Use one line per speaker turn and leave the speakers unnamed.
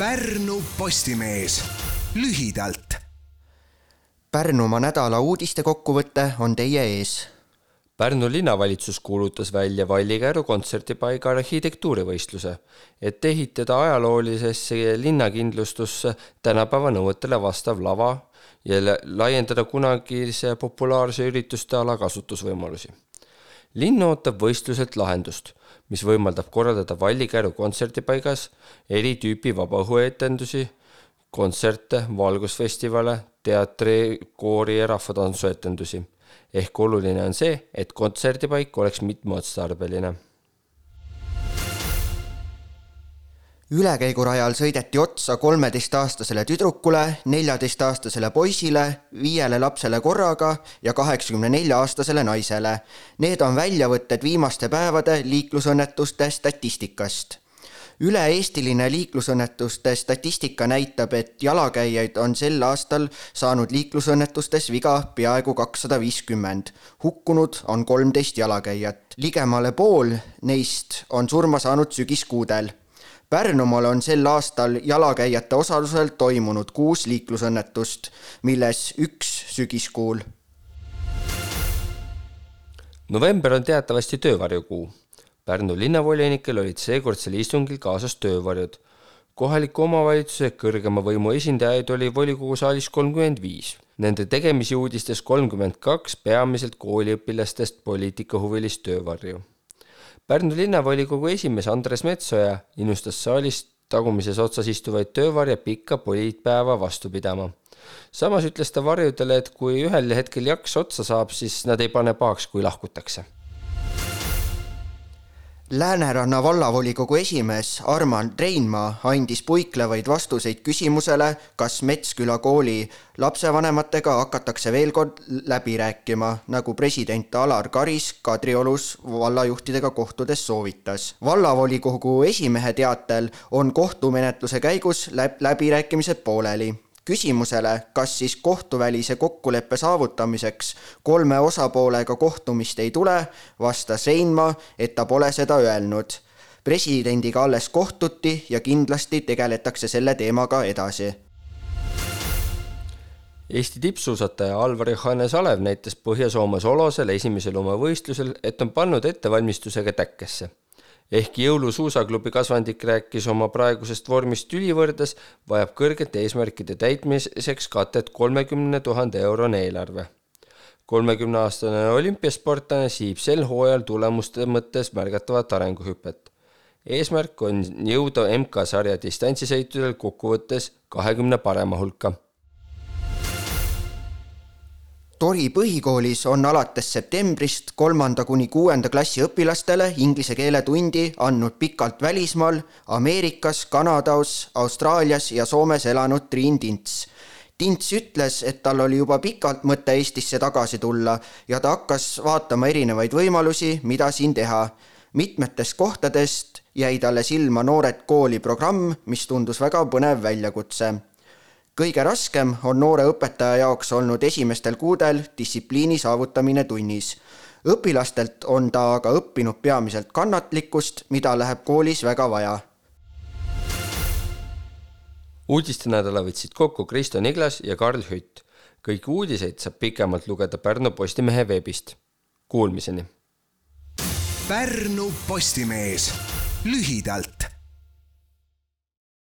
Pärnu Postimees lühidalt.
Pärnumaa nädala uudiste kokkuvõte on teie ees.
Pärnu linnavalitsus kuulutas välja Vallikäru kontserdipaiga arhitektuurivõistluse, et ehitada ajaloolisesse linnakindlustusse tänapäeva nõuetele vastav lava ja laiendada kunagise populaarse ürituste ala kasutusvõimalusi. Linn ootab võistluselt lahendust mis võimaldab korraldada Vallikäru kontserdipaigas eri tüüpi vabaõhuetendusi, kontserte, valgusfestivale, teatri, koori ja rahvatantsuetendusi. ehk oluline on see, et kontserdipaik oleks mitmeotstarbeline
ülekäigurajal sõideti otsa kolmeteistaastasele tüdrukule, neljateistaastasele poisile, viiele lapsele korraga ja kaheksakümne nelja aastasele naisele. Need on väljavõtted viimaste päevade liiklusõnnetuste statistikast üle-eestiline liiklusõnnetuste statistika näitab, et jalakäijaid on sel aastal saanud liiklusõnnetustes viga peaaegu kakssada viiskümmend. hukkunud on kolmteist jalakäijat. ligemale pool neist on surma saanud sügiskuudel Pärnumaal on sel aastal jalakäijate osalusel toimunud kuus liiklusõnnetust, milles üks sügiskuul.
november on teatavasti töövarjukuu. Pärnu linnavolinikel olid seekordsel istungil kaasas töövarjud. kohaliku omavalitsuse kõrgema võimu esindajaid oli volikogu saalis kolmkümmend viis. Nende tegemisi uudistas kolmkümmend kaks peamiselt kooliõpilastest poliitikahuvilist töövarju Pärnu linnavolikogu esimees Andres Metsoja innustas saalis tagumises otsas istuvaid töövarje pikka poliitpäeva vastu pidama. samas ütles ta varjudele, et kui ühel hetkel jaks otsa saab, siis nad ei pane pahaks, kui lahkutakse
Lääneranna vallavolikogu esimees Arman Reinmaa andis puiklevaid vastuseid küsimusele, kas Metsküla kooli lapsevanematega hakatakse veel kord läbi rääkima, nagu president Alar Karis Kadriorus vallajuhtidega kohtudes soovitas. vallavolikogu esimehe teatel on kohtumenetluse käigus läb läbirääkimised pooleli küsimusele, kas siis kohtuvälise kokkuleppe saavutamiseks kolme osapoolega kohtumist ei tule, vastas Reinmaa, et ta pole seda öelnud. presidendiga alles kohtuti ja kindlasti tegeletakse selle teemaga edasi.
Eesti tippsuusataja Alvar Johannes Alev näitas Põhja-Soomes Olosel esimesel oma võistlusel, et on pannud ettevalmistusega täkkesse ehkki jõulusuusaklubi kasvandik rääkis oma praegusest vormist ülivõrdes, vajab kõrgete eesmärkide täitmiseks katet kolmekümne tuhande eurone eelarve. kolmekümneaastane olümpiasportlane siib sel hooajal tulemuste mõttes märgatavat arenguhüpet. eesmärk on jõuda MK-sarja distantsisõitudel kokkuvõttes kahekümne parema hulka
Tori põhikoolis on alates septembrist kolmanda kuni kuuenda klassi õpilastele inglise keele tundi andnud pikalt välismaal Ameerikas, Kanadas, Austraalias ja Soomes elanud Triin Tints. Tints ütles, et tal oli juba pikalt mõte Eestisse tagasi tulla ja ta hakkas vaatama erinevaid võimalusi, mida siin teha. mitmetest kohtadest jäi talle silma Noored kooli programm, mis tundus väga põnev väljakutse kõige raskem on noore õpetaja jaoks olnud esimestel kuudel distsipliini saavutamine tunnis. õpilastelt on ta aga õppinud peamiselt kannatlikkust, mida läheb koolis väga vaja.
uudistenädala võtsid kokku Kristo Niglas ja Karl Hütt. kõiki uudiseid saab pikemalt lugeda Pärnu Postimehe veebist. Kuulmiseni.
Pärnu Postimees lühidalt